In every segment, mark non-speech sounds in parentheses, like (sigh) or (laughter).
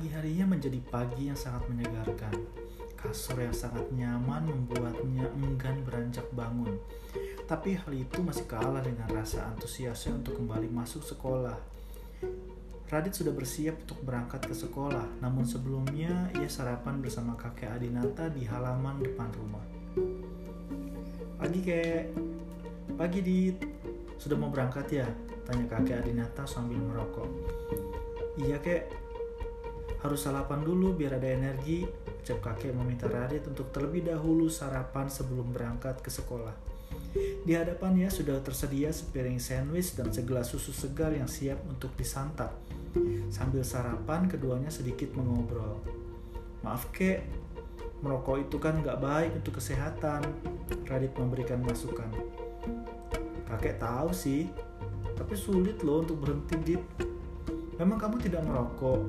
Pagi harinya menjadi pagi yang sangat menyegarkan. Kasur yang sangat nyaman membuatnya enggan beranjak bangun. Tapi hal itu masih kalah dengan rasa antusiasnya untuk kembali masuk sekolah. Radit sudah bersiap untuk berangkat ke sekolah, namun sebelumnya ia sarapan bersama kakek Adinata di halaman depan rumah. Pagi kek, pagi Dit, sudah mau berangkat ya? Tanya kakek Adinata sambil merokok. Iya kek, harus sarapan dulu biar ada energi, ucap kakek meminta Radit untuk terlebih dahulu sarapan sebelum berangkat ke sekolah. Di hadapannya sudah tersedia sepiring sandwich dan segelas susu segar yang siap untuk disantap. Sambil sarapan, keduanya sedikit mengobrol. Maaf kek, merokok itu kan nggak baik untuk kesehatan. Radit memberikan masukan. Kakek tahu sih, tapi sulit loh untuk berhenti, Dit. Memang kamu tidak merokok,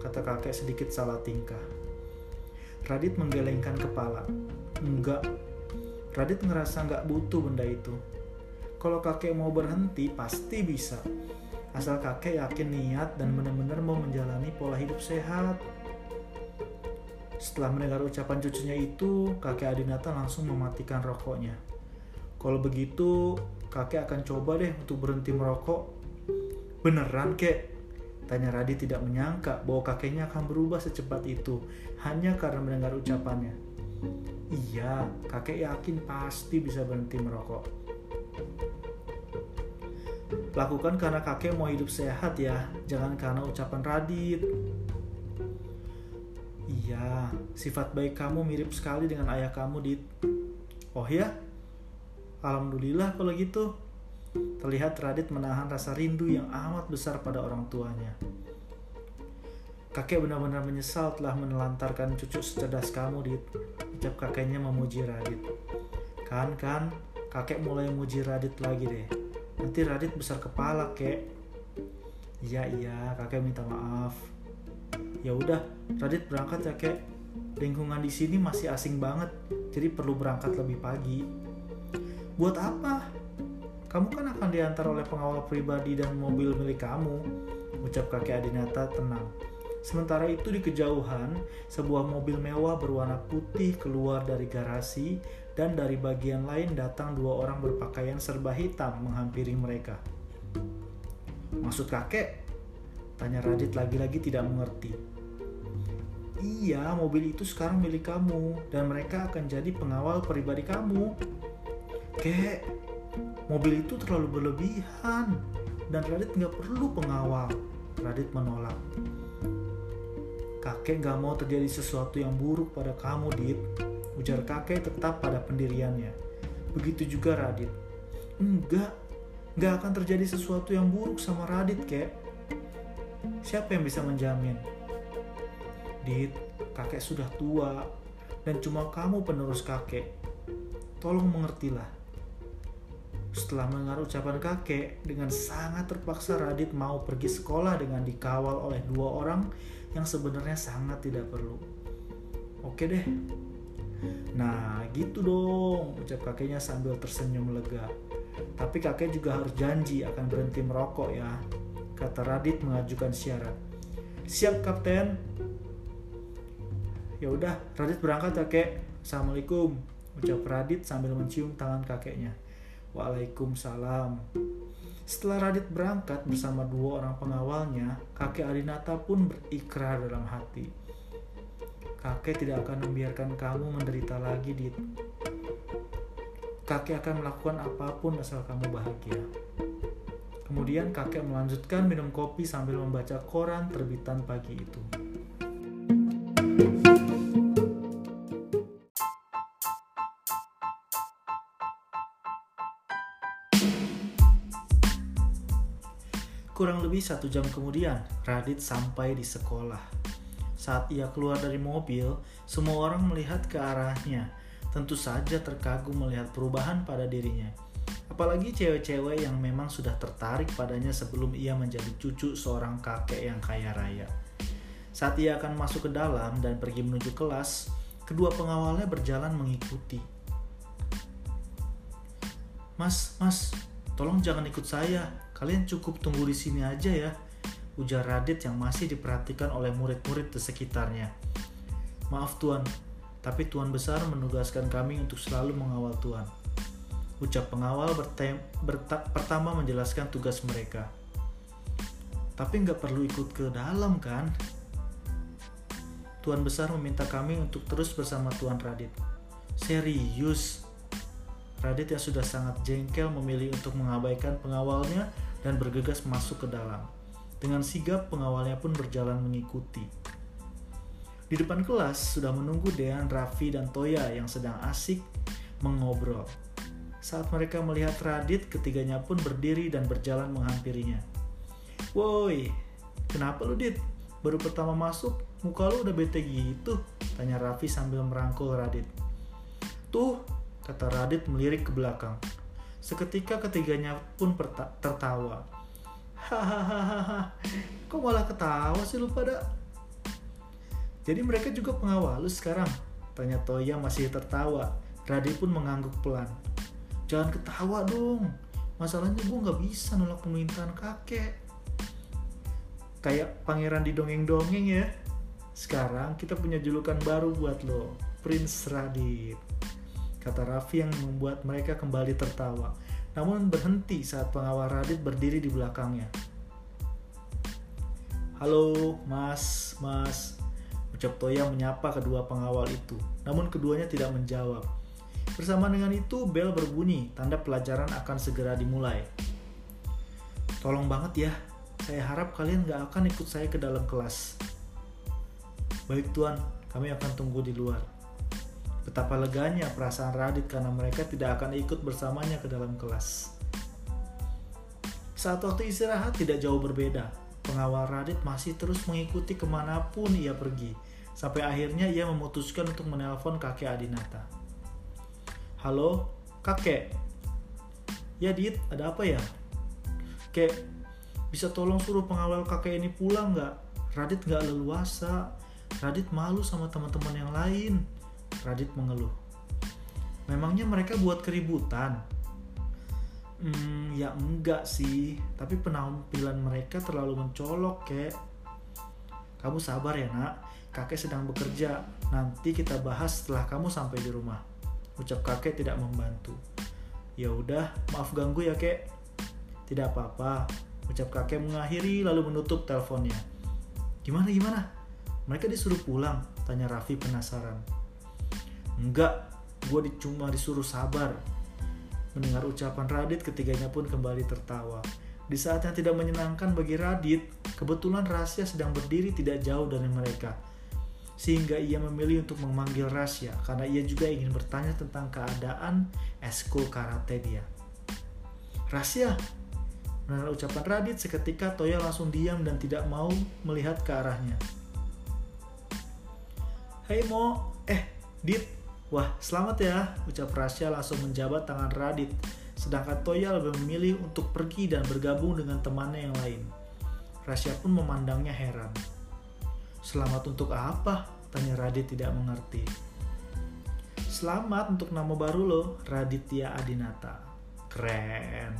kata kakek sedikit salah tingkah. Radit menggelengkan kepala. Enggak. Radit ngerasa nggak butuh benda itu. Kalau kakek mau berhenti, pasti bisa. Asal kakek yakin niat dan benar-benar mau menjalani pola hidup sehat. Setelah mendengar ucapan cucunya itu, kakek Adinata langsung mematikan rokoknya. Kalau begitu, kakek akan coba deh untuk berhenti merokok. Beneran, kek? Tanya Radit tidak menyangka bahwa kakeknya akan berubah secepat itu hanya karena mendengar ucapannya. Iya, kakek yakin pasti bisa berhenti merokok. Lakukan karena kakek mau hidup sehat ya, jangan karena ucapan Radit. Iya, sifat baik kamu mirip sekali dengan ayah kamu, Dit. Oh ya? Alhamdulillah kalau gitu. Terlihat Radit menahan rasa rindu yang amat besar pada orang tuanya. Kakek benar-benar menyesal telah menelantarkan cucu secerdas kamu, Dit. Ucap kakeknya memuji Radit. Kan, kan, kakek mulai memuji Radit lagi deh. Nanti Radit besar kepala, kek. Iya, iya, kakek minta maaf. Ya udah, Radit berangkat ya, kek. Lingkungan di sini masih asing banget, jadi perlu berangkat lebih pagi. Buat apa? Kamu kan akan diantar oleh pengawal pribadi dan mobil milik kamu, ucap kakek Adinata tenang. Sementara itu di kejauhan, sebuah mobil mewah berwarna putih keluar dari garasi dan dari bagian lain datang dua orang berpakaian serba hitam menghampiri mereka. Maksud kakek? Tanya Radit lagi-lagi tidak mengerti. Iya, mobil itu sekarang milik kamu dan mereka akan jadi pengawal pribadi kamu. Kek, Mobil itu terlalu berlebihan dan Radit nggak perlu pengawal. Radit menolak. Kakek nggak mau terjadi sesuatu yang buruk pada kamu, Dit. Ujar kakek tetap pada pendiriannya. Begitu juga Radit. Enggak, nggak akan terjadi sesuatu yang buruk sama Radit, kek. Siapa yang bisa menjamin? Dit, kakek sudah tua dan cuma kamu penerus kakek. Tolong mengertilah. Setelah mendengar ucapan kakek, dengan sangat terpaksa Radit mau pergi sekolah dengan dikawal oleh dua orang yang sebenarnya sangat tidak perlu. Oke deh. Nah, gitu dong, ucap kakeknya sambil tersenyum lega. Tapi kakek juga harus janji akan berhenti merokok ya, kata Radit mengajukan syarat. Siap, Kapten. Ya udah, Radit berangkat ya, Kek. Assalamualaikum, ucap Radit sambil mencium tangan kakeknya. Waalaikumsalam. Setelah Radit berangkat bersama dua orang pengawalnya, kakek Adinata pun berikrar dalam hati. Kakek tidak akan membiarkan kamu menderita lagi, Dit. Kakek akan melakukan apa pun asal kamu bahagia. Kemudian kakek melanjutkan minum kopi sambil membaca koran terbitan pagi itu. Kurang satu jam kemudian, Radit sampai di sekolah. Saat ia keluar dari mobil, semua orang melihat ke arahnya. Tentu saja terkagum melihat perubahan pada dirinya. Apalagi cewek-cewek yang memang sudah tertarik padanya sebelum ia menjadi cucu seorang kakek yang kaya raya. Saat ia akan masuk ke dalam dan pergi menuju kelas, kedua pengawalnya berjalan mengikuti. Mas, mas, tolong jangan ikut saya, Kalian cukup tunggu di sini aja ya, ujar Radit yang masih diperhatikan oleh murid-murid di sekitarnya. Maaf Tuan, tapi Tuan Besar menugaskan kami untuk selalu mengawal Tuan. Ucap pengawal pertama menjelaskan tugas mereka. Tapi nggak perlu ikut ke dalam kan? Tuan Besar meminta kami untuk terus bersama Tuan Radit. Serius? Radit yang sudah sangat jengkel memilih untuk mengabaikan pengawalnya dan bergegas masuk ke dalam. Dengan sigap, pengawalnya pun berjalan mengikuti. Di depan kelas sudah menunggu Dean, Raffi, dan Toya yang sedang asik mengobrol. Saat mereka melihat Radit, ketiganya pun berdiri dan berjalan menghampirinya. Woi, kenapa lu Dit? Baru pertama masuk, muka lu udah bete gitu? Tanya Raffi sambil merangkul Radit. Tuh, kata Radit melirik ke belakang. Seketika ketiganya pun tertawa. Hahaha, kok malah ketawa sih lu pada? Jadi mereka juga pengawal lu sekarang? Tanya Toya masih tertawa. Radit pun mengangguk pelan. Jangan ketawa dong. Masalahnya gue nggak bisa nolak pemerintahan kakek. Kayak pangeran di dongeng-dongeng ya. Sekarang kita punya julukan baru buat lo, Prince Radit. Kata Raffi yang membuat mereka kembali tertawa namun berhenti saat pengawal Radit berdiri di belakangnya. Halo, mas, mas. Ucap Toya menyapa kedua pengawal itu, namun keduanya tidak menjawab. Bersama dengan itu, bel berbunyi, tanda pelajaran akan segera dimulai. Tolong banget ya, saya harap kalian gak akan ikut saya ke dalam kelas. Baik tuan, kami akan tunggu di luar. Betapa leganya perasaan Radit karena mereka tidak akan ikut bersamanya ke dalam kelas. Saat waktu istirahat tidak jauh berbeda. Pengawal Radit masih terus mengikuti ke mana pun ia pergi. Sampai akhirnya ia memutuskan untuk menelpon kakek Adinata. Halo, kakek. Ya Dit, ada apa ya? Kek, bisa tolong suruh pengawal kakek ini pulang nggak? Radit nggak leluasa. Radit malu sama teman-teman yang lain Radit mengeluh. Memangnya mereka buat keributan? Hmm, ya enggak sih, tapi penampilan mereka terlalu mencolok, kek. Kamu sabar ya, nak. Kakek sedang bekerja. Nanti kita bahas setelah kamu sampai di rumah. Ucap kakek tidak membantu. Ya udah, maaf ganggu ya, kek. Tidak apa-apa. Ucap kakek mengakhiri lalu menutup teleponnya. Gimana gimana? Mereka disuruh pulang, tanya Raffi penasaran. Enggak, gue cuma disuruh sabar. Mendengar ucapan Radit, ketiganya pun kembali tertawa. Di saat yang tidak menyenangkan bagi Radit, kebetulan Rasya sedang berdiri tidak jauh dari mereka. Sehingga ia memilih untuk memanggil Rasya karena ia juga ingin bertanya tentang keadaan eskul karate dia. Rasya, mendengar ucapan Radit, seketika Toya langsung diam dan tidak mau melihat ke arahnya. Hei Mo, eh, Dit, Wah, selamat ya, ucap Rasya langsung menjabat tangan Radit, sedangkan Toya lebih memilih untuk pergi dan bergabung dengan temannya yang lain. Rasya pun memandangnya heran. Selamat untuk apa? Tanya Radit tidak mengerti. Selamat untuk nama baru lo, Raditya Adinata. Keren.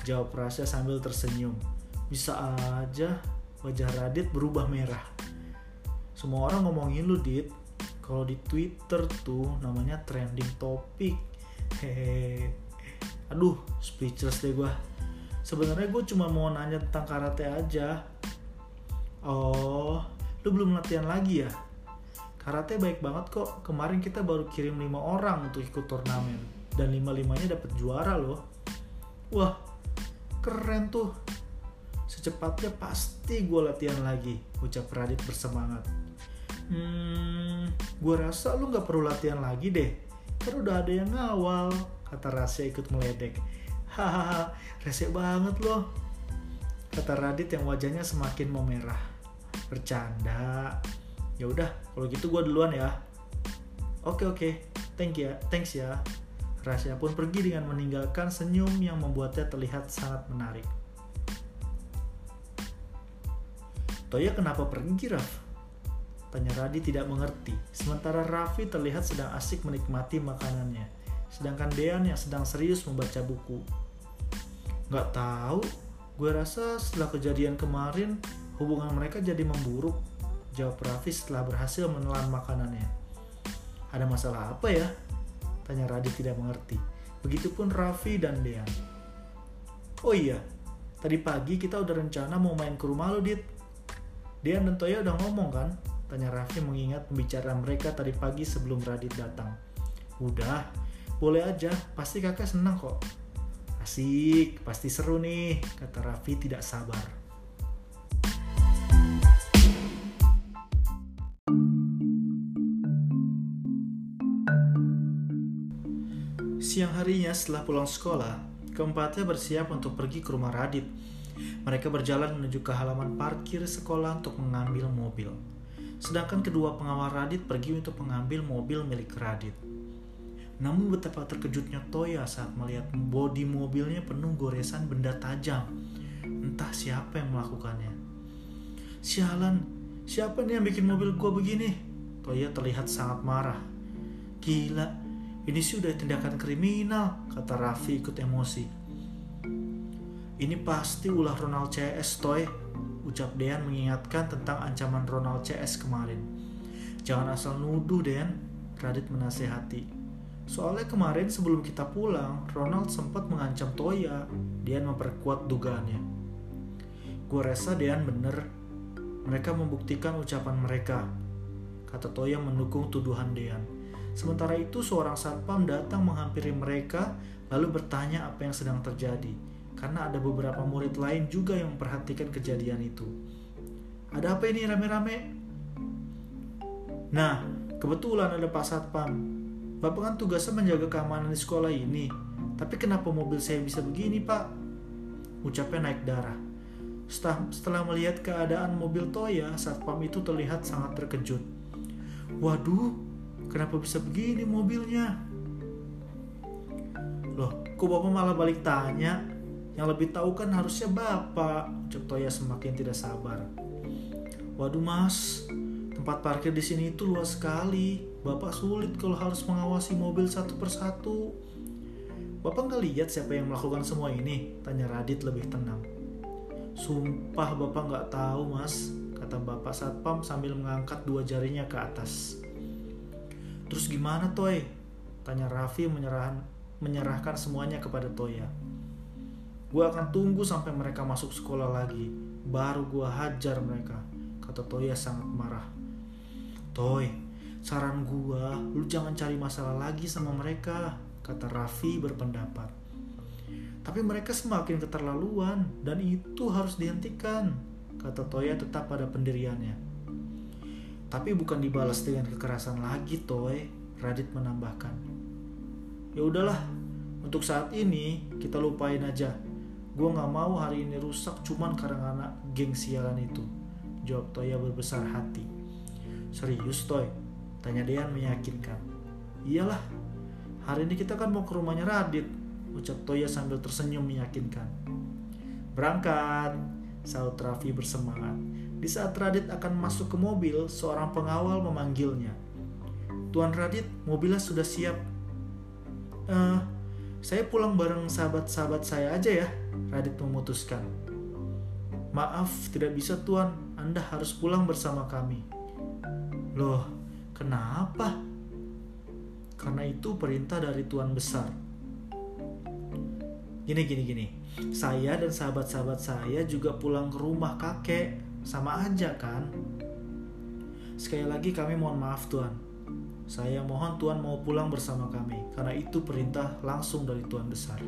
Jawab Rasya sambil tersenyum. Bisa aja wajah Radit berubah merah. Semua orang ngomongin lu, Dit kalau di Twitter tuh namanya trending topic. Hehe aduh speechless deh gue sebenarnya gue cuma mau nanya tentang karate aja. Oh lu belum latihan lagi ya? Karate baik banget kok. Kemarin kita baru kirim lima orang untuk ikut turnamen. Dan lima limanya dapat juara loh. Wah keren tuh. Secepatnya pasti gue latihan lagi ucap Radit bersemangat Hmm, gue rasa lu gak perlu latihan lagi deh. Kan udah ada yang ngawal, kata Rasya ikut meledek. Hahaha, rese banget loh. Kata Radit yang wajahnya semakin memerah. Bercanda. Ya udah, kalau gitu gue duluan ya. Oke oke, thank ya, thanks ya. Rasya pun pergi dengan meninggalkan senyum yang membuatnya terlihat sangat menarik. Toya kenapa pergi, Raf? Tanya Radi tidak mengerti, sementara Raffi terlihat sedang asik menikmati makanannya, sedangkan Dean yang sedang serius membaca buku. Gak tahu, gue rasa setelah kejadian kemarin, Hubungan mereka jadi memburuk, jawab Raffi setelah berhasil menelan makanannya. Ada masalah apa ya? Tanya Radit tidak mengerti. Begitupun Raffi dan Dean. Oh iya, tadi pagi kita udah rencana mau main ke rumah lo, Dit. Dean dan Toya udah ngomong kan? Tanya Raffi mengingat pembicaraan mereka tadi pagi sebelum Radit datang. Udah, boleh aja, pasti kakak senang kok. Asik, pasti seru nih, kata Raffi tidak sabar. Siang harinya setelah pulang sekolah, keempatnya bersiap untuk pergi ke rumah Radit. Mereka berjalan menuju ke halaman parkir sekolah untuk mengambil mobil. Sedangkan kedua pengawal Radit pergi untuk mengambil mobil milik Radit. Namun betapa terkejutnya Toya saat melihat bodi mobilnya penuh goresan benda tajam. Entah siapa yang melakukannya. Sialan, siapa nih yang bikin mobil gua begini? Toya terlihat sangat marah. Gila, ini sudah tindakan kriminal, kata Raffi ikut emosi. Ini pasti ulah Ronald CS, Toy, ucap Dean mengingatkan tentang ancaman Ronald CS kemarin. Jangan asal nuduh, Dean, Radit menasehati. Soalnya kemarin sebelum kita pulang, Ronald sempat mengancam Toya. Dean memperkuat dugaannya. Gue rasa Dean bener. Mereka membuktikan ucapan mereka. Kata Toya mendukung tuduhan Dean. Sementara itu seorang satpam datang menghampiri mereka lalu bertanya apa yang sedang terjadi karena ada beberapa murid lain juga yang memperhatikan kejadian itu. Ada apa ini rame-rame? Nah, kebetulan ada Pak Satpam. Bapak kan tugasnya menjaga keamanan di sekolah ini. Tapi kenapa mobil saya bisa begini, Pak? Ucapnya naik darah. Setelah, setelah melihat keadaan mobil Toya, Satpam itu terlihat sangat terkejut. Waduh, Kenapa bisa begini mobilnya? Loh, kok bapak malah balik tanya? Yang lebih tahu kan harusnya bapak. Ucap Toya semakin tidak sabar. Waduh mas, tempat parkir di sini itu luas sekali. Bapak sulit kalau harus mengawasi mobil satu persatu. Bapak nggak lihat siapa yang melakukan semua ini? Tanya Radit lebih tenang. Sumpah bapak nggak tahu mas, kata bapak satpam sambil mengangkat dua jarinya ke atas. Terus gimana Toy? Tanya Raffi menyerahkan, menyerahkan semuanya kepada Toya. Gue akan tunggu sampai mereka masuk sekolah lagi. Baru gue hajar mereka. Kata Toya sangat marah. Toy, saran gue, lu jangan cari masalah lagi sama mereka. Kata Raffi berpendapat. Tapi mereka semakin keterlaluan dan itu harus dihentikan. Kata Toya tetap pada pendiriannya. Tapi bukan dibalas dengan kekerasan lagi, Toy. Radit menambahkan. Ya udahlah, untuk saat ini kita lupain aja. Gue nggak mau hari ini rusak cuman karena anak geng sialan itu. Jawab Toya berbesar hati. Serius, Toy? Tanya Dean meyakinkan. Iyalah, hari ini kita kan mau ke rumahnya Radit. Ucap Toya sambil tersenyum meyakinkan. Berangkat, saut Raffi bersemangat. Di saat Radit akan masuk ke mobil, seorang pengawal memanggilnya. Tuan Radit, mobilnya sudah siap. Uh, saya pulang bareng sahabat-sahabat saya aja ya, Radit memutuskan. Maaf, tidak bisa tuan. Anda harus pulang bersama kami. Loh, kenapa? Karena itu perintah dari tuan besar. Gini, gini, gini. Saya dan sahabat-sahabat saya juga pulang ke rumah kakek sama aja kan? Sekali lagi kami mohon maaf Tuhan. Saya mohon Tuhan mau pulang bersama kami, karena itu perintah langsung dari Tuhan besar.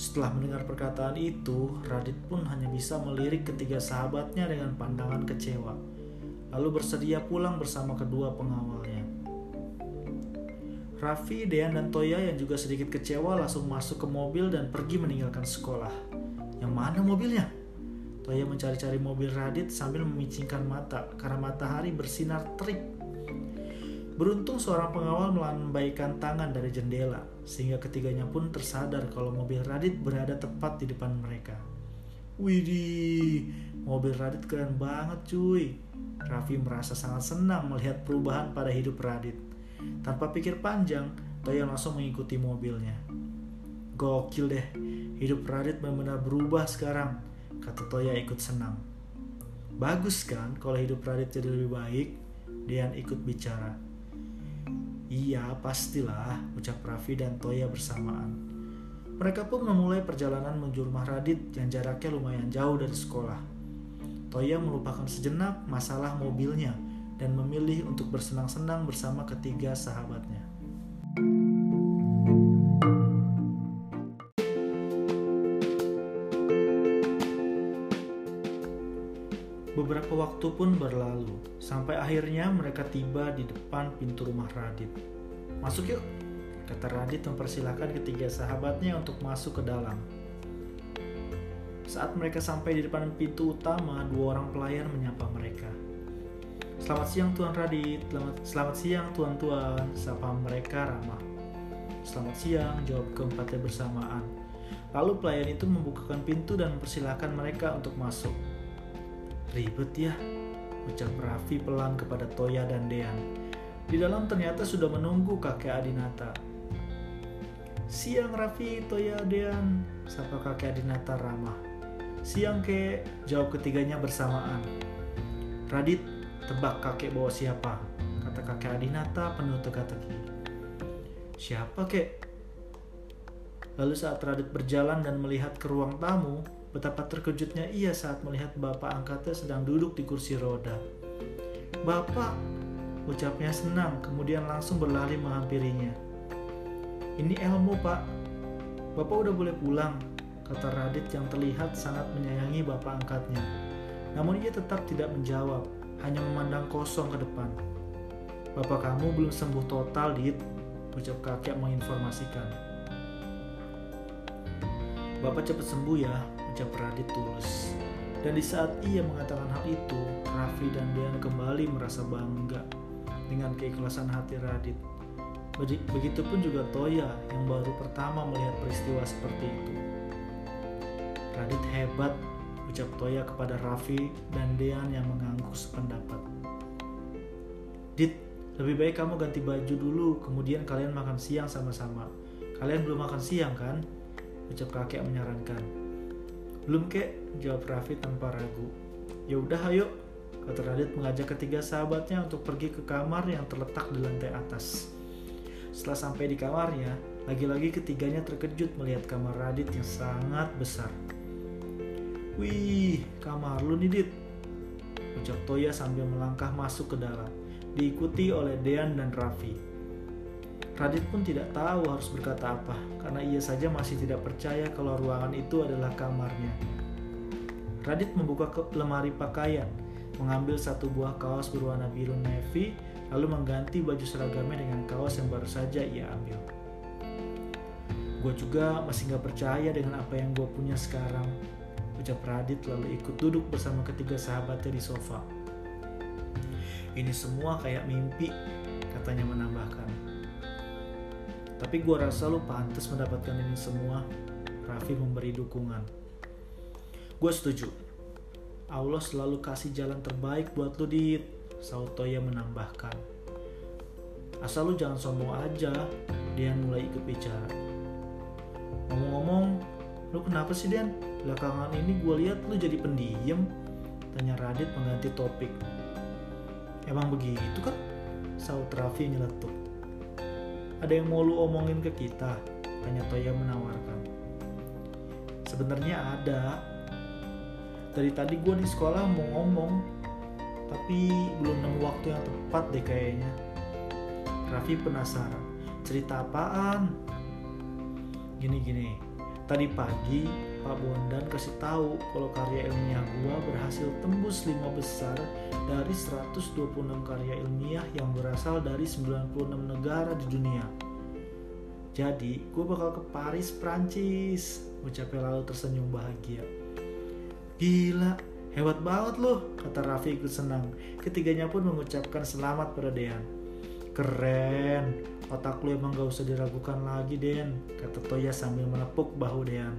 Setelah mendengar perkataan itu, Radit pun hanya bisa melirik ketiga sahabatnya dengan pandangan kecewa, lalu bersedia pulang bersama kedua pengawalnya. Raffi, Dean, dan Toya yang juga sedikit kecewa langsung masuk ke mobil dan pergi meninggalkan sekolah. Yang mana mobilnya? Toya mencari-cari mobil Radit sambil memicingkan mata karena matahari bersinar terik. Beruntung seorang pengawal melambaikan tangan dari jendela sehingga ketiganya pun tersadar kalau mobil Radit berada tepat di depan mereka. Widih, mobil Radit keren banget cuy. Raffi merasa sangat senang melihat perubahan pada hidup Radit. Tanpa pikir panjang, Toya langsung mengikuti mobilnya. Gokil deh, hidup Radit benar-benar berubah sekarang kata Toya ikut senang. Bagus kan kalau hidup Radit jadi lebih baik? Dean ikut bicara. Iya, pastilah, ucap Raffi dan Toya bersamaan. Mereka pun memulai perjalanan menuju rumah Radit yang jaraknya lumayan jauh dari sekolah. Toya melupakan sejenak masalah mobilnya dan memilih untuk bersenang-senang bersama ketiga sahabatnya. Beberapa waktu pun berlalu, sampai akhirnya mereka tiba di depan pintu rumah Radit. Masuk yuk, kata Radit mempersilahkan ketiga sahabatnya untuk masuk ke dalam. Saat mereka sampai di depan pintu utama, dua orang pelayan menyapa mereka. Selamat siang Tuan Radit, selamat, selamat siang Tuan-Tuan, sapa mereka ramah. Selamat siang, jawab keempatnya bersamaan. Lalu pelayan itu membukakan pintu dan mempersilahkan mereka untuk masuk. Ribet ya, ucap Raffi pelan kepada Toya dan Dean. Di dalam ternyata sudah menunggu kakek Adinata. Siang Raffi, Toya, Dean, sapa kakek Adinata ramah. Siang ke, jawab ketiganya bersamaan. Radit, tebak kakek bawa siapa? Kata kakek Adinata penuh teka-teki. Siapa kek? Lalu saat Radit berjalan dan melihat ke ruang tamu, Betapa terkejutnya ia saat melihat bapak angkatnya sedang duduk di kursi roda. Bapak, ucapnya senang, kemudian langsung berlari menghampirinya. Ini Elmo, Pak. Bapak udah boleh pulang, kata Radit yang terlihat sangat menyayangi bapak angkatnya. Namun ia tetap tidak menjawab, hanya memandang kosong ke depan. Bapak kamu belum sembuh total, Dit, ucap kakek menginformasikan. Bapak cepat sembuh ya, ucap Radit tulus. Dan di saat ia mengatakan hal itu, Raffi dan Dean kembali merasa bangga dengan keikhlasan hati Radit. Begitupun juga Toya yang baru pertama melihat peristiwa seperti itu. Radit hebat, ucap Toya kepada Raffi dan Dean yang mengangguk sependapat. Dit, lebih baik kamu ganti baju dulu, kemudian kalian makan siang sama-sama. Kalian belum makan siang kan? Ucap kakek menyarankan. Belum kek, jawab Raffi tanpa ragu. Ya udah ayo, kata Radit mengajak ketiga sahabatnya untuk pergi ke kamar yang terletak di lantai atas. Setelah sampai di kamarnya, lagi-lagi ketiganya terkejut melihat kamar Radit yang sangat besar. Wih, kamar lu nih Dit, ucap Toya sambil melangkah masuk ke dalam, diikuti oleh Dean dan Raffi. Radit pun tidak tahu harus berkata apa, karena ia saja masih tidak percaya kalau ruangan itu adalah kamarnya. Radit membuka lemari pakaian, mengambil satu buah kaos berwarna biru navy, lalu mengganti baju seragamnya dengan kaos yang baru saja ia ambil. Gue juga masih gak percaya dengan apa yang gue punya sekarang, ucap Radit lalu ikut duduk bersama ketiga sahabatnya di sofa. Ini semua kayak mimpi, katanya menambahkan. Tapi gue rasa lu pantas mendapatkan ini semua. Raffi memberi dukungan. Gue setuju. Allah selalu kasih jalan terbaik buat lu, Dit. Sautoya menambahkan. Asal lu jangan sombong aja, Dian mulai ikut bicara. Ngomong-ngomong, lu kenapa sih Dian? Belakangan ini gue lihat lu jadi pendiam. Tanya Radit mengganti topik. Emang begitu kan? Saut Raffi nyeletuk. Ada yang mau lu omongin ke kita? Tanya Toya menawarkan. Sebenarnya ada. Dari tadi gue di sekolah mau ngomong, tapi belum nemu waktu yang tepat deh kayaknya. Raffi penasaran. Cerita apaan? Gini-gini. Tadi pagi Pak Bondan kasih tahu kalau karya ilmiah gua berhasil tembus lima besar dari 126 karya ilmiah yang berasal dari 96 negara di dunia. Jadi, gue bakal ke Paris, Prancis. Ucapnya lalu tersenyum bahagia. Gila, hebat banget loh, kata Raffi ikut senang. Ketiganya pun mengucapkan selamat pada Dean. Keren, otak lu emang gak usah diragukan lagi, Den, kata Toya sambil menepuk bahu Dean.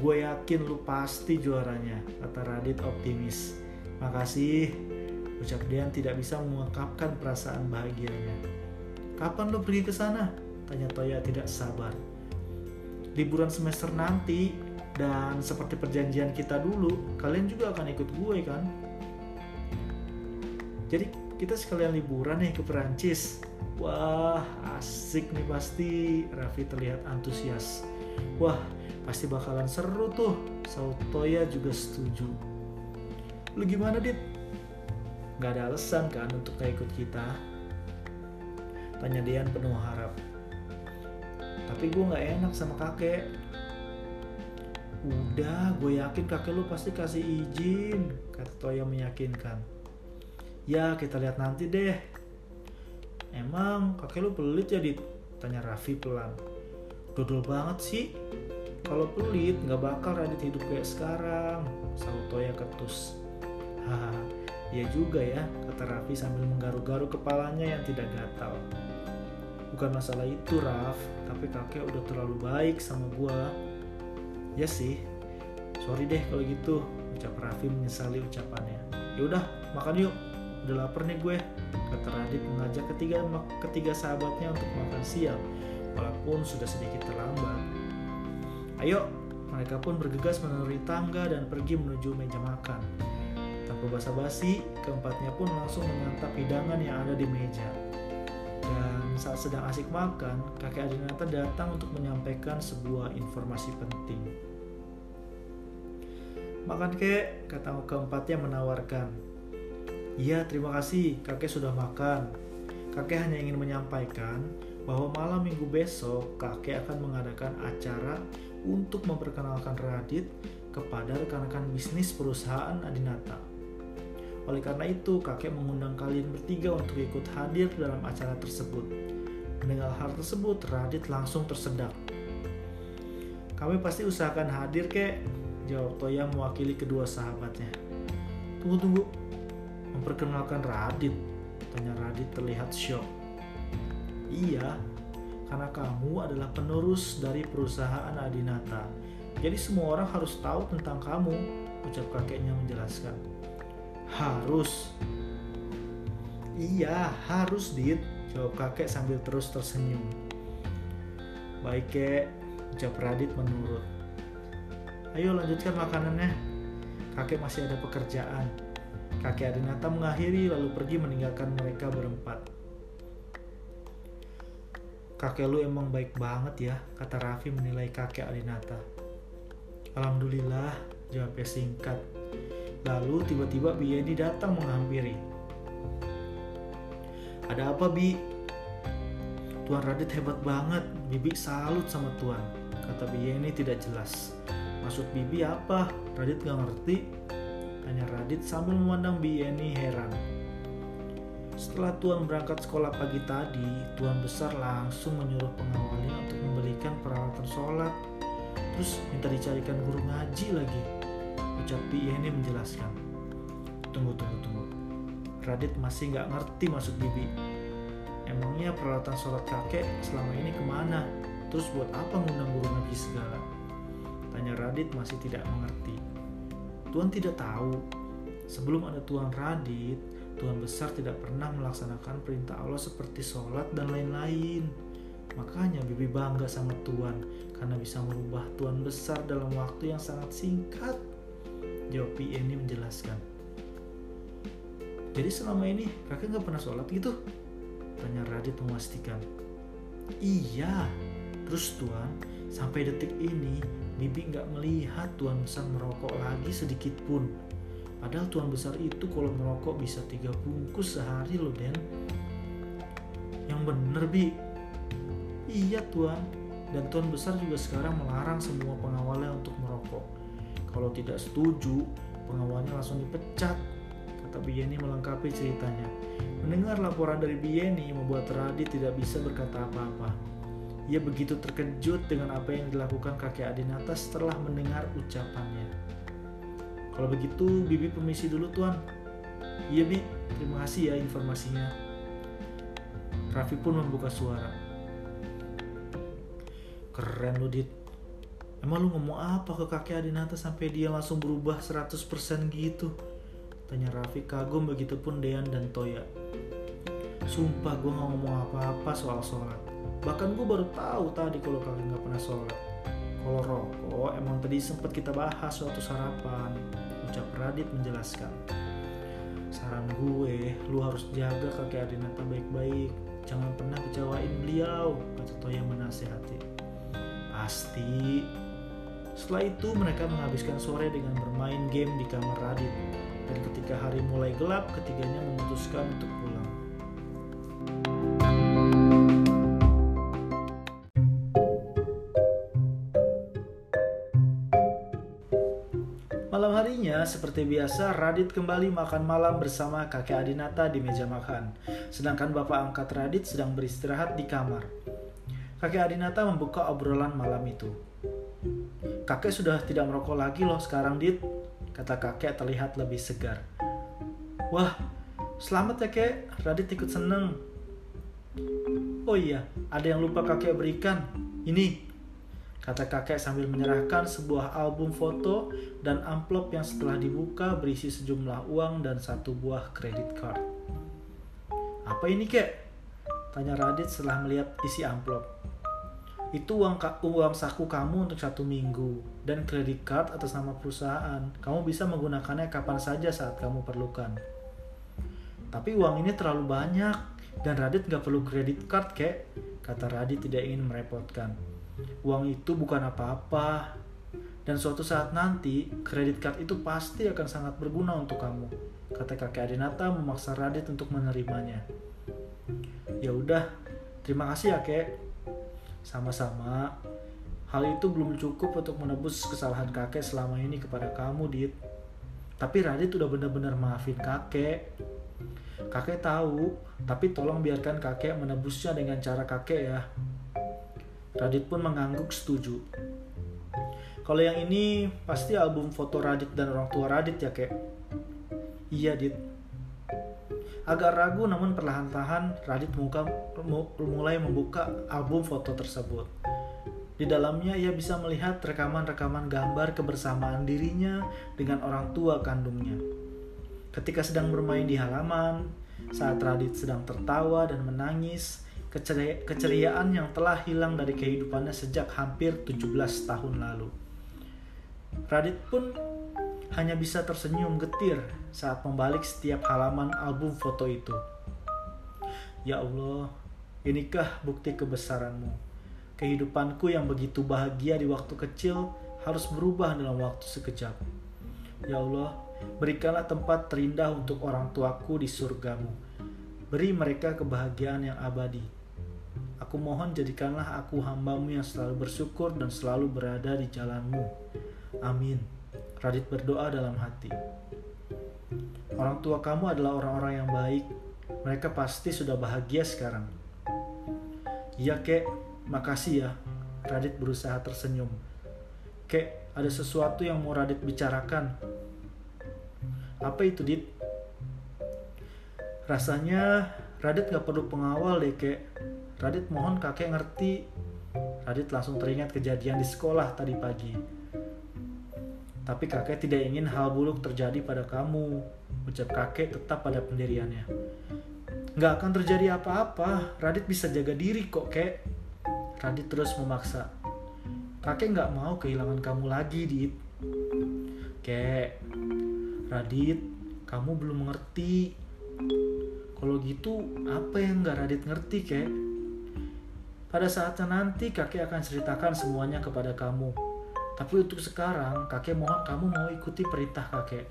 Gue yakin lu pasti juaranya, kata Radit optimis. Makasih, ucap Dean tidak bisa mengungkapkan perasaan bahagianya. Kapan lu pergi ke sana? Tanya Toya tidak sabar. Liburan semester nanti, Dan seperti perjanjian kita dulu, kalian juga akan ikut gue kan? Jadi kita sekalian liburan nih ke Perancis. Wah, asik nih pasti. Raffi terlihat antusias. Wah, pasti bakalan seru tuh. Sautoya juga setuju. Lu gimana, Dit? Gak ada alasan kan untuk gak ikut kita? Tanya Dian penuh harap. Tapi gue gak enak sama kakek. Udah, gue yakin kakek lu pasti kasih izin, kata Toya meyakinkan. Ya, kita lihat nanti deh. Emang kakek lu pelit ya, Dit? Tanya Raffi pelan. Dodol banget sih. Kalau pelit, nggak bakal Radit hidup kayak sekarang. Saut Toya ketus. Haha, iya juga ya, kata Raffi sambil menggaru-garu kepalanya yang tidak gatal. Bukan masalah itu, Raf, tapi kakek udah terlalu baik sama gua. Ya sih, sorry deh kalau gitu, ucap Raffi menyesali ucapannya. Yaudah, makan yuk, udah lapar nih gue, kata Radit mengajak ketiga, ketiga sahabatnya untuk makan siang, walaupun sudah sedikit terlambat. Ayo, mereka pun bergegas menuruni tangga dan pergi menuju meja makan. Tanpa basa-basi, keempatnya pun langsung menyantap hidangan yang ada di meja. Dan saat sedang asik makan, kakek Adinata datang untuk menyampaikan sebuah informasi penting. Makan kek, kata keempatnya menawarkan. Iya, terima kasih, kakek sudah makan. Kakek hanya ingin menyampaikan bahwa malam minggu besok kakek akan mengadakan acara untuk memperkenalkan Radit kepada rekan-rekan bisnis perusahaan Adinata. Oleh karena itu, kakek mengundang kalian bertiga untuk ikut hadir dalam acara tersebut. Mendengar hal tersebut, Radit langsung tersedak. Kami pasti usahakan hadir, kek, jawab Toya mewakili kedua sahabatnya. Tunggu, tunggu. Memperkenalkan Radit, tanya Radit terlihat syok. Iya, karena kamu adalah penerus dari perusahaan Adinata. Jadi semua orang harus tahu tentang kamu, ucap kakeknya menjelaskan. Harus. Iya, harus, Dit, jawab kakek sambil terus tersenyum. Baik, kek, ucap Radit menurut. Ayo lanjutkan makanannya. Kakek masih ada pekerjaan. Kakek Adinata mengakhiri lalu pergi meninggalkan mereka berempat. Kakek lu emang baik banget ya, kata Raffi menilai kakek Adinata. Alhamdulillah, jawabnya singkat. Lalu tiba-tiba Bi datang menghampiri. Ada apa Bi? Tuan Radit hebat banget, Bibi salut sama Tuan. Kata Bi tidak jelas. Maksud Bibi apa? Radit gak ngerti. Tanya Radit sambil memandang Bi heran. Setelah Tuan berangkat sekolah pagi tadi, Tuan Besar langsung menyuruh pengawalnya untuk membelikan peralatan sholat. Terus minta dicarikan guru ngaji lagi. Ucap Bi Yeni menjelaskan. Tunggu, tunggu, tunggu. Radit masih nggak ngerti maksud Bibi. Emangnya peralatan sholat kakek selama ini ke mana? Terus buat apa ngundang guru ngaji segala? Tanya Radit masih tidak mengerti. Tuan tidak tahu. Sebelum ada Tuan Radit, Tuan besar tidak pernah melaksanakan perintah Allah seperti sholat dan lain-lain. Makanya Bibi bangga sama Tuan karena bisa merubah Tuan besar dalam waktu yang sangat singkat. Jawab ini menjelaskan. Jadi selama ini kakek nggak pernah sholat gitu? Tanya Radit memastikan. Iya, terus Tuan, sampai detik ini Bibi nggak melihat Tuan besar merokok lagi sedikit pun Padahal tuan besar itu kalau merokok bisa tiga bungkus sehari loh Den. Yang bener Bi. Iya tuan. Dan tuan besar juga sekarang melarang semua pengawalnya untuk merokok. Kalau tidak setuju, pengawalnya langsung dipecat. Kata Bieni melengkapi ceritanya. Mendengar laporan dari Bieni membuat Radit tidak bisa berkata apa-apa. Ia begitu terkejut dengan apa yang dilakukan kakek Adinata setelah mendengar ucapannya. Kalau begitu, Bibi permisi dulu tuan. Iya Bi, terima kasih ya informasinya. Raffi pun membuka suara. Keren lu Dit. Emang lu ngomong apa ke kakek Adinata sampai dia langsung berubah 100% gitu? Tanya Raffi kagum begitupun Dean dan Toya. Sumpah gue gak ngomong apa-apa soal sholat. Bahkan gue baru tahu tadi kalau kakek gak pernah sholat. Kalau rokok emang tadi sempat kita bahas suatu sarapan, ucap Radit menjelaskan. Saran gue, lu harus jaga kakek Adinata baik-baik. Jangan pernah kecewain beliau, kata Toya menasehati. Pasti. Setelah itu mereka menghabiskan sore dengan bermain game di kamar Radit. Dan ketika hari mulai gelap, ketiganya memutuskan untuk pulang. Malam harinya, seperti biasa, Radit kembali makan malam bersama kakek Adinata di meja makan. Sedangkan bapak angkat Radit sedang beristirahat di kamar. Kakek Adinata membuka obrolan malam itu. Kakek sudah tidak merokok lagi loh sekarang, Dit. Kata kakek terlihat lebih segar. Wah, selamat ya kek, Radit ikut seneng. Oh iya, ada yang lupa kakek berikan. Ini, kata kakek sambil menyerahkan sebuah album foto dan amplop yang setelah dibuka berisi sejumlah uang dan satu buah kredit card. Apa ini kek? Tanya Radit setelah melihat isi amplop. Itu uang, uang saku kamu untuk satu minggu dan kredit card atas nama perusahaan. Kamu bisa menggunakannya kapan saja saat kamu perlukan. Tapi uang ini terlalu banyak dan Radit gak perlu kredit card kek, kata Radit tidak ingin merepotkan. Uang itu bukan apa-apa. Dan suatu saat nanti, kredit card itu pasti akan sangat berguna untuk kamu. Kata kakek Adinata memaksa Radit untuk menerimanya. Ya udah, terima kasih ya kek. Sama-sama. Hal itu belum cukup untuk menebus kesalahan kakek selama ini kepada kamu, Dit. Tapi Radit udah benar-benar maafin kakek. Kakek tahu, tapi tolong biarkan kakek menebusnya dengan cara kakek ya. Radit pun mengangguk setuju. Kalau yang ini pasti album foto Radit dan orang tua Radit ya kek? Iya Dit. Agak ragu namun perlahan-lahan Radit muka, mulai membuka album foto tersebut. Di dalamnya ia bisa melihat rekaman-rekaman gambar kebersamaan dirinya dengan orang tua kandungnya. Ketika sedang bermain di halaman, saat Radit sedang tertawa dan menangis, keceriaan yang telah hilang dari kehidupannya sejak hampir 17 tahun lalu. Radit pun hanya bisa tersenyum getir saat membalik setiap halaman album foto itu. Ya Allah, inikah bukti kebesaranmu? Kehidupanku yang begitu bahagia di waktu kecil harus berubah dalam waktu sekejap. Ya Allah, berikanlah tempat terindah untuk orang tuaku di surgamu. Beri mereka kebahagiaan yang abadi. Aku mohon jadikanlah aku hambamu yang selalu bersyukur dan selalu berada di jalanmu. Amin. Radit berdoa dalam hati. Orang tua kamu adalah orang-orang yang baik. Mereka pasti sudah bahagia sekarang. Iya kek, makasih ya. Radit berusaha tersenyum. Kek, ada sesuatu yang mau Radit bicarakan. Apa itu, Dit? Rasanya Radit gak perlu pengawal deh, kek. Radit mohon kakek ngerti. Radit langsung teringat kejadian di sekolah tadi pagi. Tapi kakek tidak ingin hal buruk terjadi pada kamu. Ucap kakek tetap pada pendiriannya. Nggak akan terjadi apa-apa. Radit bisa jaga diri kok, kek. Radit terus memaksa. Kakek nggak mau kehilangan kamu lagi, Dit. Kek, Radit, kamu belum mengerti. Kalau gitu, apa yang nggak Radit ngerti, kek? Pada saatnya nanti kakek akan ceritakan semuanya kepada kamu. Tapi untuk sekarang, kakek mohon kamu mau ikuti perintah kakek.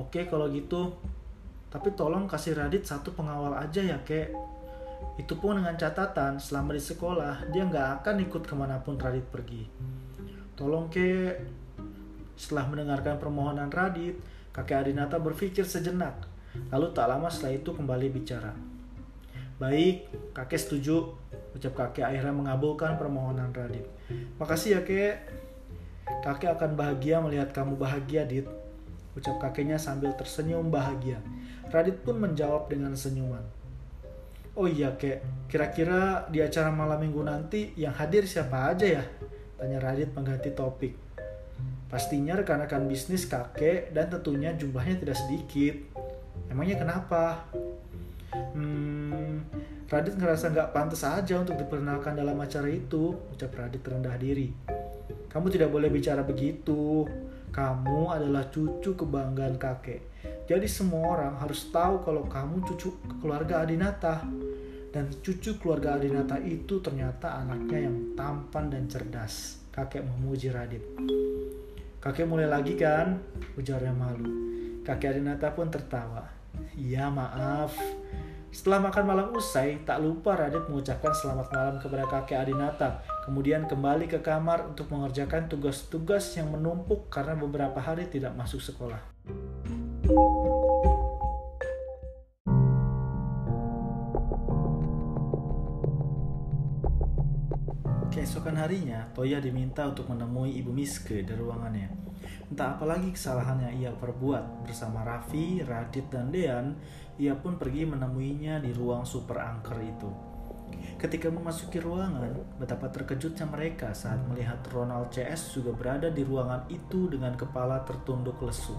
Oke kalau gitu, tapi tolong kasih Radit satu pengawal aja ya kek. Itu pun dengan catatan selama di sekolah dia nggak akan ikut ke mana pun Radit pergi. Tolong kek. Setelah mendengarkan permohonan Radit, kakek Adinata berpikir sejenak. Lalu tak lama setelah itu kembali bicara. Baik, kakek setuju. Ucap kakek akhirnya mengabulkan permohonan Radit. Makasih ya kek. Kakek akan bahagia melihat kamu bahagia, Dit. Ucap kakeknya sambil tersenyum bahagia. Radit pun menjawab dengan senyuman. Oh iya kek, kira-kira di acara malam minggu nanti yang hadir siapa aja ya? Tanya Radit mengganti topik. Pastinya rekan-rekan bisnis kakek dan tentunya jumlahnya tidak sedikit. Emangnya kenapa? Hmm, Radit ngerasa nggak pantas aja untuk diperkenalkan dalam acara itu, ucap Radit rendah diri. Kamu tidak boleh bicara begitu. Kamu adalah cucu kebanggaan kakek. Jadi semua orang harus tahu kalau kamu cucu keluarga Adinata. Dan cucu keluarga Adinata itu ternyata anaknya yang tampan dan cerdas. Kakek memuji Radit. Kakek mulai lagi kan? Ujarnya malu. Kakek Adinata pun tertawa. Iya maaf, setelah makan malam usai, tak lupa Radit mengucapkan selamat malam kepada kakek Adinata. Kemudian kembali ke kamar untuk mengerjakan tugas-tugas yang menumpuk karena beberapa hari tidak masuk sekolah. Keesokan harinya, Toya diminta untuk menemui Ibu Miske di ruangannya. Entah apalagi kesalahan yang ia perbuat bersama Raffi, Radit, dan Dean, ia pun pergi menemuinya di ruang super angker itu. Ketika memasuki ruangan, betapa terkejutnya mereka saat melihat Ronald CS juga berada di ruangan itu dengan kepala tertunduk lesu.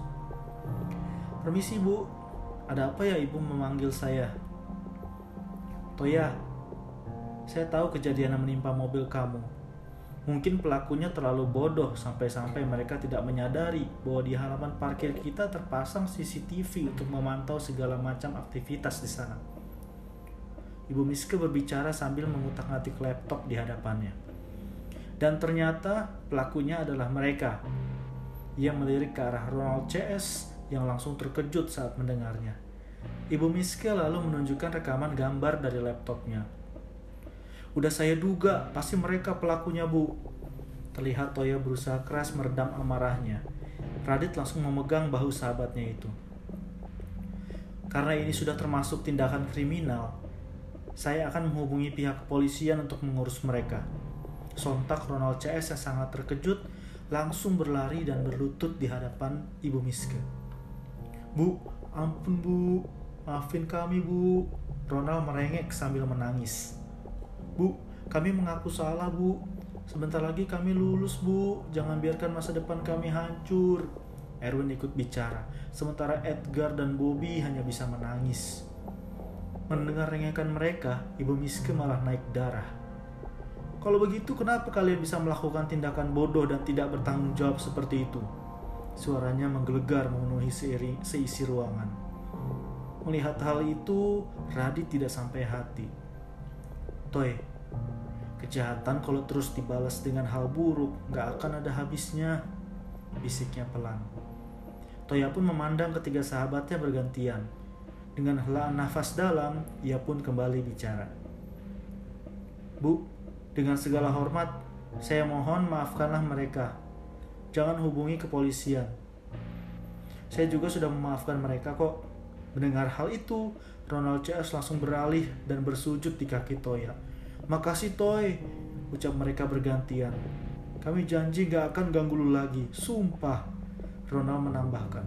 Permisi bu, ada apa ya ibu memanggil saya? Toya, saya tahu kejadian yang menimpa mobil kamu. Mungkin pelakunya terlalu bodoh sampai-sampai mereka tidak menyadari bahwa di halaman parkir kita terpasang CCTV untuk memantau segala macam aktivitas di sana. Ibu Miske berbicara sambil mengutak-atik laptop di hadapannya. Dan ternyata pelakunya adalah mereka. Ia melirik ke arah Ronald CS yang langsung terkejut saat mendengarnya. Ibu Miske lalu menunjukkan rekaman gambar dari laptopnya Udah saya duga, pasti mereka pelakunya bu. Terlihat Toya berusaha keras meredam amarahnya. Radit langsung memegang bahu sahabatnya itu. Karena ini sudah termasuk tindakan kriminal, saya akan menghubungi pihak kepolisian untuk mengurus mereka. Sontak Ronald CS yang sangat terkejut langsung berlari dan berlutut di hadapan Ibu Miske. Bu, ampun bu, maafin kami bu. Ronald merengek sambil menangis. Bu, kami mengaku salah, Bu. Sebentar lagi kami lulus, Bu. Jangan biarkan masa depan kami hancur. Erwin ikut bicara, sementara Edgar dan Bobby hanya bisa menangis. Mendengar rengekan mereka, Ibu Miske malah naik darah. Kalau begitu, kenapa kalian bisa melakukan tindakan bodoh dan tidak bertanggung jawab seperti itu? Suaranya menggelegar memenuhi seiri, seisi ruangan. Melihat hal itu, Radit tidak sampai hati. Toy, kejahatan kalau terus dibalas dengan hal buruk gak akan ada habisnya, bisiknya pelan. Toya pun memandang ketiga sahabatnya bergantian. Dengan helaan nafas dalam, ia pun kembali bicara. Bu, dengan segala hormat, saya mohon maafkanlah mereka. Jangan hubungi kepolisian. Saya juga sudah memaafkan mereka kok. Mendengar hal itu, Ronald CS langsung beralih dan bersujud di kaki Toya. Makasih Toy, ucap mereka bergantian. Kami janji gak akan ganggu lu lagi, sumpah. Ronald menambahkan.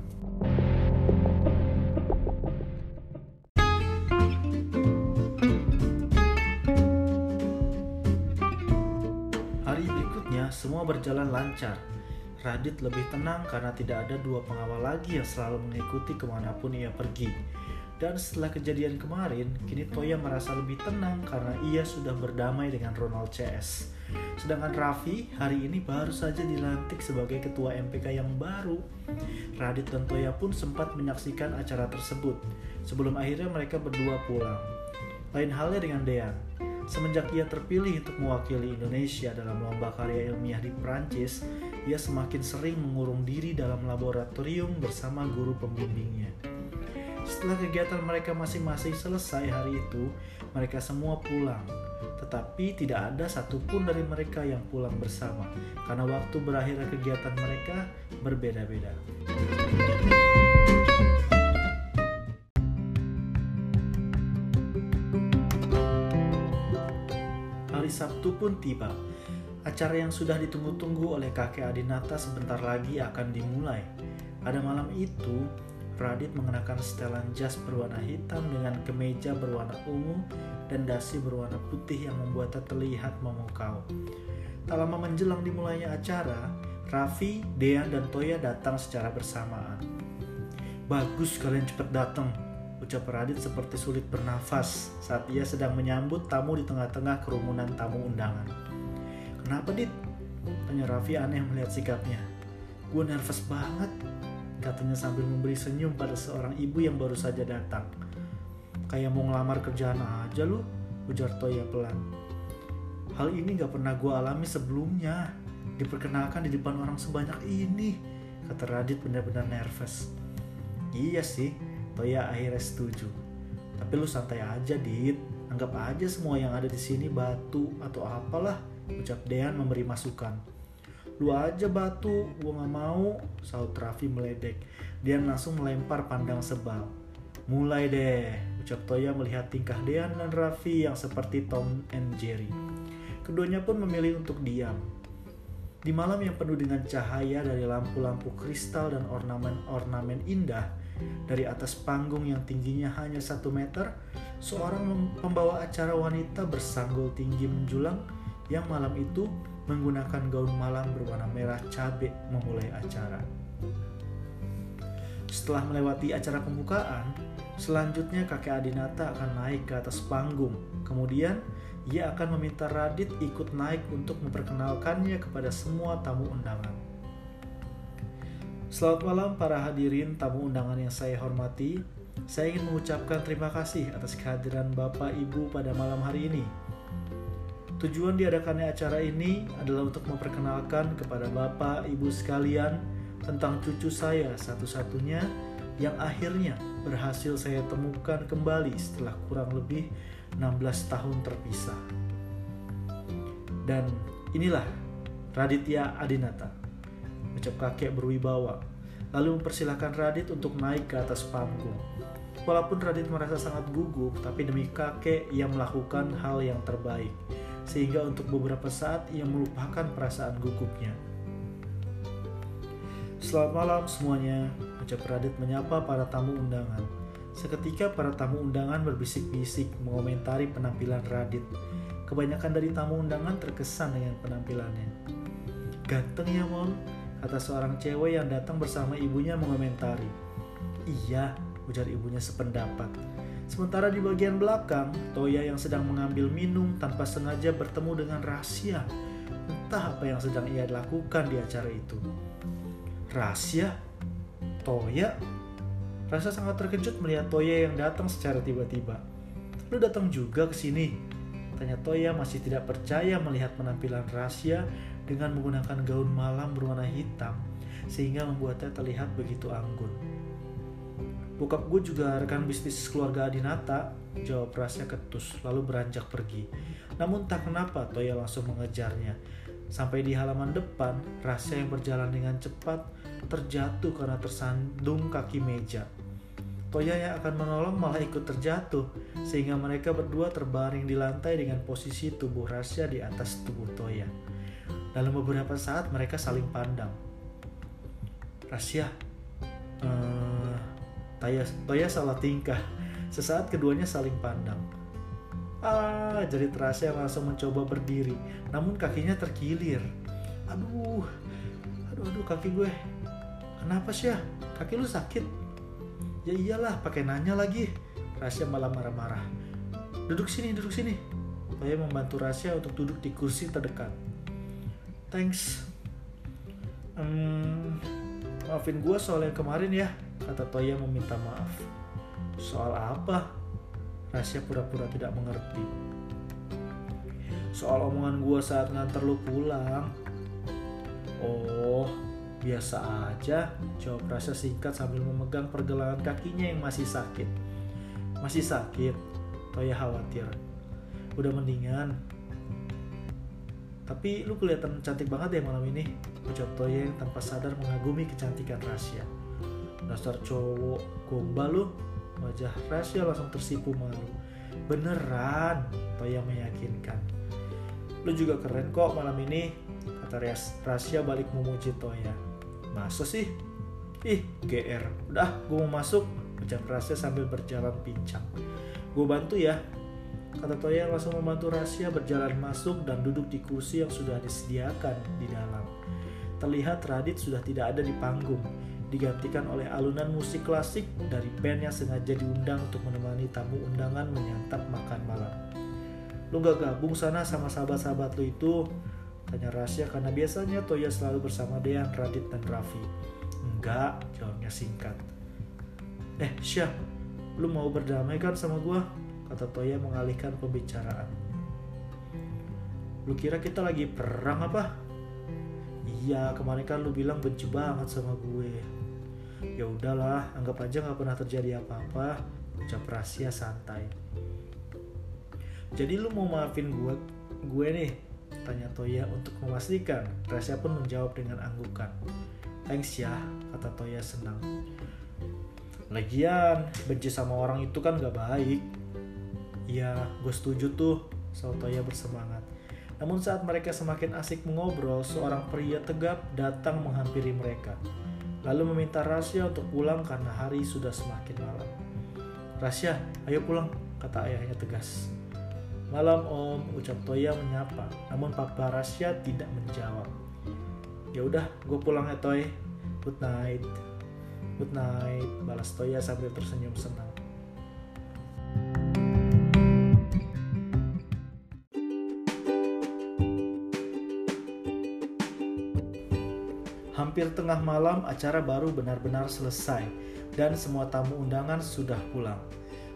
Hari berikutnya semua berjalan lancar. Radit lebih tenang karena tidak ada dua pengawal lagi yang selalu mengikuti ke mana pun ia pergi. Dan setelah kejadian kemarin, kini Toya merasa lebih tenang karena ia sudah berdamai dengan Ronald CS. Sedangkan Raffi hari ini baru saja dilantik sebagai ketua MPK yang baru. Radit dan Toya pun sempat menyaksikan acara tersebut sebelum akhirnya mereka berdua pulang. Lain halnya dengan Dean. Semenjak ia terpilih untuk mewakili Indonesia dalam lomba karya ilmiah di Prancis, ia semakin sering mengurung diri dalam laboratorium bersama guru pembimbingnya. Setelah kegiatan mereka masing-masing selesai hari itu, mereka semua pulang. Tetapi tidak ada satupun dari mereka yang pulang bersama, karena waktu berakhirnya kegiatan mereka berbeda-beda. Hari Sabtu pun tiba. Acara yang sudah ditunggu-tunggu oleh kakek Adinata sebentar lagi akan dimulai. Pada malam itu, Radit mengenakan setelan jas berwarna hitam dengan kemeja berwarna ungu dan dasi berwarna putih yang membuatnya terlihat memukau. Tak lama menjelang dimulainya acara, Raffi, Dean, dan Toya datang secara bersamaan. Bagus kalian cepat datang, Ucap Radit seperti sulit bernafas saat ia sedang menyambut tamu di tengah-tengah kerumunan tamu undangan. Kenapa, Dit? Tanya Raffi aneh melihat sikapnya. Gue nervous banget, katanya sambil memberi senyum pada seorang ibu yang baru saja datang. Kayak mau ngelamar kerjaan aja lu, ujar Toya pelan. Hal ini gak pernah gue alami sebelumnya. Diperkenalkan di depan orang sebanyak ini, kata Radit benar-benar nervous. Iya sih, Toya akhirnya setuju. Tapi lu santai aja, Dit. Anggap aja semua yang ada di sini batu atau apalah, ucap Dean memberi masukan. Lu aja batu, gua gak mau, saut Raffi meledek. Dean langsung melempar pandang sebal. Mulai deh, ucap Toya melihat tingkah Dean dan Raffi yang seperti Tom and Jerry. Keduanya pun memilih untuk diam. Di malam yang penuh dengan cahaya dari lampu-lampu kristal dan ornamen-ornamen indah, dari atas panggung yang tingginya hanya satu meter, seorang pembawa acara wanita bersanggul tinggi menjulang yang malam itu menggunakan gaun malam berwarna merah cabai memulai acara. Setelah melewati acara pembukaan, selanjutnya kakek Adinata akan naik ke atas panggung. Kemudian, ia akan meminta Radit ikut naik untuk memperkenalkannya kepada semua tamu undangan. Selamat malam para hadirin tamu undangan yang saya hormati. Saya ingin mengucapkan terima kasih atas kehadiran Bapak Ibu pada malam hari ini. Tujuan diadakannya acara ini adalah untuk memperkenalkan kepada Bapak Ibu sekalian tentang cucu saya satu-satunya yang akhirnya berhasil saya temukan kembali setelah kurang lebih 16 tahun terpisah. Dan inilah Raditya Adinata, ucap kakek berwibawa, lalu mempersilahkan Radit untuk naik ke atas panggung. Walaupun Radit merasa sangat gugup, tapi demi kakek ia melakukan hal yang terbaik, sehingga untuk beberapa saat ia melupakan perasaan gugupnya. Selamat malam semuanya, ucap Radit menyapa para tamu undangan. Seketika para tamu undangan berbisik-bisik mengomentari penampilan Radit. Kebanyakan dari tamu undangan terkesan dengan penampilannya. Ganteng ya Mon, kata seorang cewek yang datang bersama ibunya mengomentari. Iya, ujar ibunya sependapat. Sementara di bagian belakang, Toya yang sedang mengambil minum tanpa sengaja bertemu dengan rahasia. Entah apa yang sedang ia lakukan di acara itu. Rahasia? Toya Rasa sangat terkejut melihat Toya yang datang secara tiba-tiba. Lu datang juga ke sini? Tanya Toya masih tidak percaya melihat penampilan rahasia dengan menggunakan gaun malam berwarna hitam sehingga membuatnya terlihat begitu anggun. Bokap gue juga rekan bisnis keluarga Adinata, jawab rahasia ketus lalu beranjak pergi. Namun tak kenapa Toya langsung mengejarnya. Sampai di halaman depan, rahasia yang berjalan dengan cepat terjatuh karena tersandung kaki meja. Toya yang akan menolong malah ikut terjatuh, sehingga mereka berdua terbaring di lantai dengan posisi tubuh Rasya di atas tubuh Toya. Dalam beberapa saat mereka saling pandang. Rasya, uh, Toya, Toya salah tingkah. (laughs) Sesaat keduanya saling pandang. Ah, jerit Rasya langsung mencoba berdiri, namun kakinya terkilir. Aduh, aduh, aduh kaki gue. Kenapa sih ya? Kaki lu sakit? Ya iyalah, pakai nanya lagi. Rasya malah marah-marah. Duduk sini, duduk sini. Saya membantu Rasya untuk duduk di kursi terdekat. Thanks. Hmm, maafin gue soal yang kemarin ya, kata Toya meminta maaf. Soal apa? Rasya pura-pura tidak mengerti. Soal omongan gue saat nganter lu pulang. Oh, Biasa aja, jawab rasa singkat sambil memegang pergelangan kakinya yang masih sakit. Masih sakit, Toya khawatir. Udah mendingan. Tapi lu kelihatan cantik banget ya malam ini, ucap Toya yang tanpa sadar mengagumi kecantikan Rasya. Dasar cowok gombal lu, wajah Rasya langsung tersipu malu. Beneran, Toya meyakinkan. Lu juga keren kok malam ini, kata Rasya balik memuji Toya. Masa sih? Ih, GR. Udah, gue mau masuk. Ucap Rasya sambil berjalan pincang. Gue bantu ya. Kata Toya langsung membantu Rasya berjalan masuk dan duduk di kursi yang sudah disediakan di dalam. Terlihat Radit sudah tidak ada di panggung. Digantikan oleh alunan musik klasik dari band yang sengaja diundang untuk menemani tamu undangan menyantap makan malam. Lu gak gabung sana sama sahabat-sahabat lu itu? Tanya Rasya karena biasanya Toya selalu bersama Dean, Radit, dan Raffi. Enggak, jawabnya singkat. Eh, Syah, lu mau berdamai kan sama gua? Kata Toya mengalihkan pembicaraan. Lu kira kita lagi perang apa? Iya, kemarin kan lu bilang benci banget sama gue. Ya udahlah, anggap aja nggak pernah terjadi apa-apa. Ucap rahasia santai. Jadi lu mau maafin gue, gue nih? Tanya Toya untuk memastikan. Rahasia pun menjawab dengan anggukan. Thanks ya, kata Toya senang. Lagian, benci sama orang itu kan gak baik. Iya, gue setuju tuh, Toya bersemangat. Namun saat mereka semakin asik mengobrol, seorang pria tegap datang menghampiri mereka. Lalu meminta Rasya untuk pulang karena hari sudah semakin malam. Rasya, ayo pulang, kata ayahnya tegas. Malam om, ucap Toya menyapa, namun Papa Rasya tidak menjawab. Ya udah, gue pulang ya Toy. Good night. Good night, balas Toya sambil tersenyum senang. Hampir tengah malam acara baru benar-benar selesai dan semua tamu undangan sudah pulang.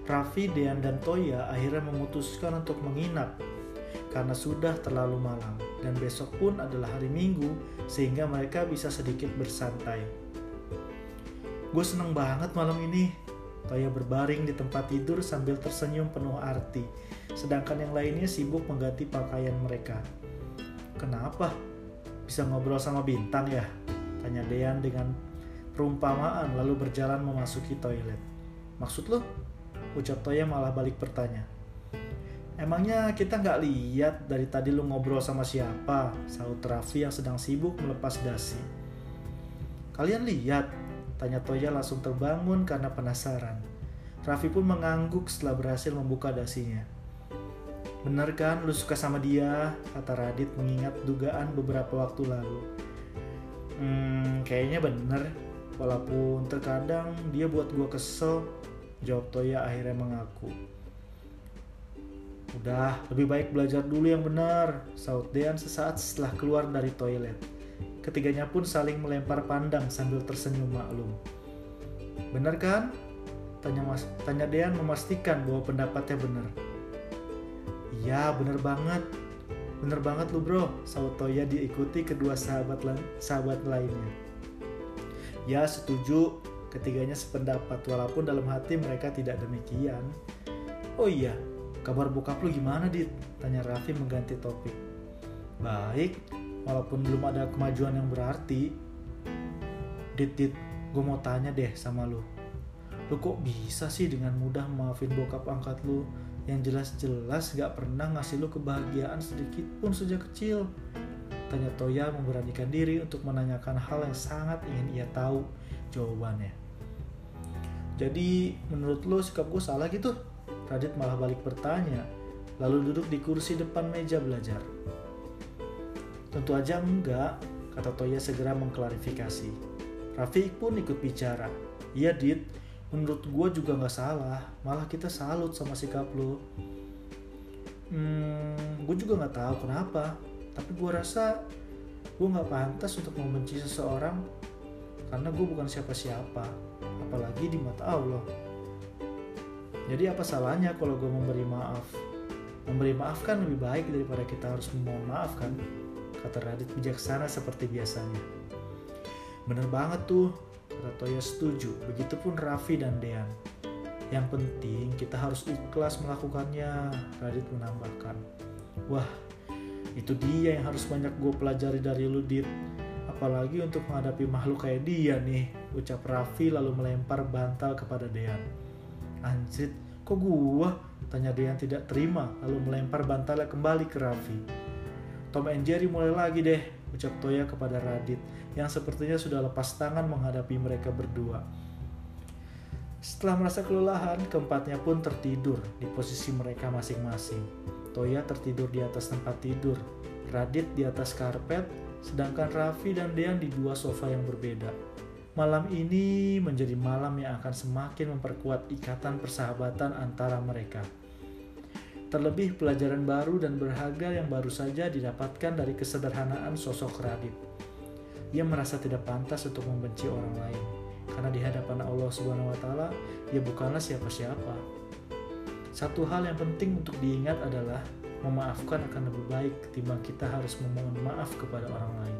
Raffi, Dean, dan Toya akhirnya memutuskan untuk menginap karena sudah terlalu malam dan besok pun adalah hari Minggu sehingga mereka bisa sedikit bersantai. Gue seneng banget malam ini. Toya berbaring di tempat tidur sambil tersenyum penuh arti, sedangkan yang lainnya sibuk mengganti pakaian mereka. Kenapa? Bisa ngobrol sama bintang ya? Tanya Dean dengan perumpamaan lalu berjalan memasuki toilet. Maksud lo? Ucap Toya malah balik bertanya. Emangnya kita nggak lihat dari tadi lu ngobrol sama siapa? Saut Raffi yang sedang sibuk melepas dasi. Kalian lihat? Tanya Toya langsung terbangun karena penasaran. Raffi pun mengangguk setelah berhasil membuka dasinya. Bener kan lu suka sama dia? Kata Radit mengingat dugaan beberapa waktu lalu. Hmm, kayaknya bener. Walaupun terkadang dia buat gue kesel, jawab Toya akhirnya mengaku. Udah, lebih baik belajar dulu yang benar, saut Dean sesaat setelah keluar dari toilet. Ketiganya pun saling melempar pandang sambil tersenyum maklum. Benar kan? Tanya, mas, tanya Dean memastikan bahwa pendapatnya benar. Iya, benar banget. Bener banget lu bro, saut Toya diikuti kedua sahabat sahabat lainnya. Ya setuju, ketiganya sependapat walaupun dalam hati mereka tidak demikian. Oh iya, kabar bokap lu gimana dit? Tanya Raffi mengganti topik. Baik, walaupun belum ada kemajuan yang berarti. Dit, dit, gue mau tanya deh sama lu. Lu kok bisa sih dengan mudah maafin bokap angkat lu yang jelas-jelas gak pernah ngasih lu kebahagiaan sedikit pun sejak kecil. Tanya Toya memberanikan diri untuk menanyakan hal yang sangat ingin ia tahu jawabannya. Jadi menurut lo sikap gue salah gitu? Radit malah balik bertanya, lalu duduk di kursi depan meja belajar. Tentu aja enggak, kata Toya segera mengklarifikasi. Rafiq pun ikut bicara. Iya Dit, menurut gue juga nggak salah. Malah kita salut sama sikap lo hmm, gue juga nggak tahu kenapa. Tapi gue rasa gue nggak pantas untuk membenci seseorang karena gue bukan siapa-siapa apalagi di mata Allah. Jadi apa salahnya kalau gue memberi maaf? Memberi maaf kan lebih baik daripada kita harus memohon maaf kan? Kata Radit bijaksana seperti biasanya. Bener banget tuh Kata Toya setuju, begitupun Raffi dan Dean. Yang penting kita harus ikhlas melakukannya, Radit menambahkan. Wah, itu dia yang harus banyak gue pelajari dari Ludit. Apalagi untuk menghadapi makhluk kayak dia nih, ucap Raffi lalu melempar bantal kepada Dean. Anjrit, kok gua? Tanya Dean tidak terima, lalu melempar bantalnya kembali ke Raffi. Tom and Jerry mulai lagi deh, ucap Toya kepada Radit yang sepertinya sudah lepas tangan menghadapi mereka berdua. Setelah merasa kelelahan, keempatnya pun tertidur di posisi mereka masing-masing. Toya tertidur di atas tempat tidur, Radit di atas karpet, sedangkan Raffi dan Dean di dua sofa yang berbeda. Malam ini menjadi malam yang akan semakin memperkuat ikatan persahabatan antara mereka. Terlebih pelajaran baru dan berharga yang baru saja didapatkan dari kesederhanaan sosok Radit. Ia merasa tidak pantas untuk membenci orang lain, karena di hadapan Allah Subhanahu wa taala ia bukanlah siapa-siapa. Satu hal yang penting untuk diingat adalah memaafkan akan lebih baik ketimbang kita harus memohon maaf kepada orang lain.